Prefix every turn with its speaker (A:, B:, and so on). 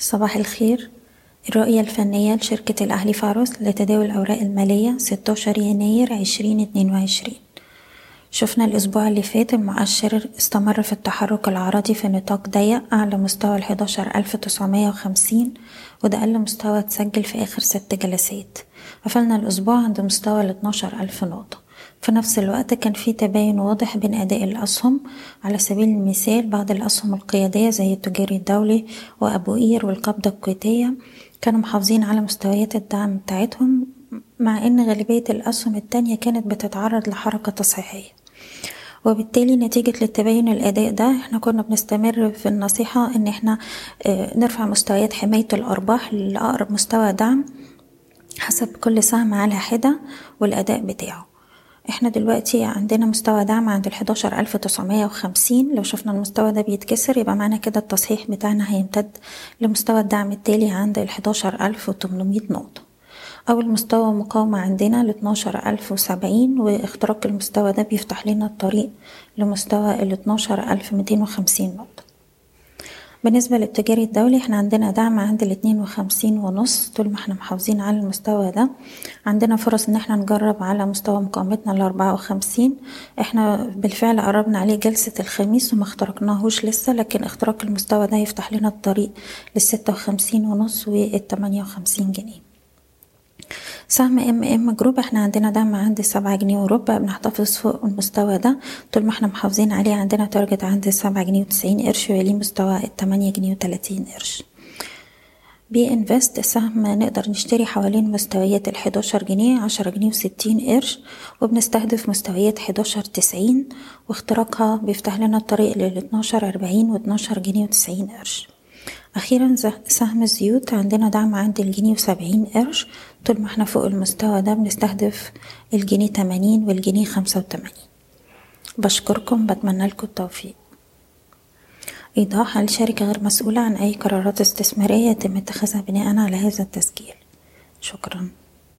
A: صباح الخير. الرؤية الفنية لشركة الأهلي فاروس لتداول الأوراق المالية ستاشر يناير عشرين اتنين وعشرين. شفنا الأسبوع اللي فات المؤشر استمر في التحرك العرضي في نطاق ضيق أعلى مستوى تسعمية وخمسين وده أقل مستوى اتسجل في آخر ست جلسات. قفلنا الأسبوع عند مستوى الاتناشر ألف نقطة. في نفس الوقت كان في تباين واضح بين أداء الأسهم. على سبيل المثال بعض الأسهم القيادية زي التجاري الدولي وأبو قير والقبضة الكويتية كانوا محافظين على مستويات الدعم بتاعتهم مع إن غالبية الأسهم التانية كانت بتتعرض لحركة تصحيحية. وبالتالي نتيجة للتباين الأداء ده إحنا كنا بنستمر في النصيحة إن إحنا نرفع مستويات حماية الأرباح لأقرب مستوى دعم حسب كل سهم على حدة والأداء بتاعه. إحنا دلوقتي عندنا مستوى دعم عند تسعمية وخمسين. لو شفنا المستوى ده بيتكسر يبقى معنى كده التصحيح بتاعنا هيمتد لمستوى الدعم التالي عند ألف وتمنمية نقطة. أول مستوى مقاومة عندنا ألف وسبعين واختراق المستوى ده بيفتح لنا الطريق لمستوى ميتين وخمسين نقطة. بالنسبة للتجاري الدولي إحنا عندنا دعم عند الاتنين وخمسين ونص طول ما إحنا محافظين على المستوى ده. عندنا فرص إن إحنا نجرب على مستوى مقاومتنا الأربعة وخمسين. إحنا بالفعل قربنا عليه جلسة الخميس وما اخترقناهوش لسه لكن اختراق المستوى ده يفتح لنا الطريق للستة وخمسين ونص والتمانية وخمسين جنيه. سهم MM Group. إحنا عندنا دعم عند سبعة جنيه وربع بنحتفظ فوق المستوى ده. طول ما إحنا محافظين عليه عندنا target عند سبعة جنيه وتسعين قرش ويليه مستوى التمانية جنيه وتلاتين قرش. بي انفست سهم نقدر نشتري حوالين مستويات الحداشر جنيه عشرة جنيه وستين قرش وبنستهدف مستويات حداشر تسعين واختراقها بيفتح لنا الطريق للاتناشر أربعين واتناشر جنيه وتسعين قرش. أخيرا سهم الزيوت عندنا دعم عند الجنيه وسبعين قرش. طول ما إحنا فوق المستوى ده بنستهدف الجنيه تمانين والجنيه خمسة وتمانين. بشكركم. بتمنى لكم التوفيق. إيضاح الشركة غير مسؤولة عن أي قرارات استثمارية يتم اتخاذها بناء على هذا التسجيل؟ شكرا.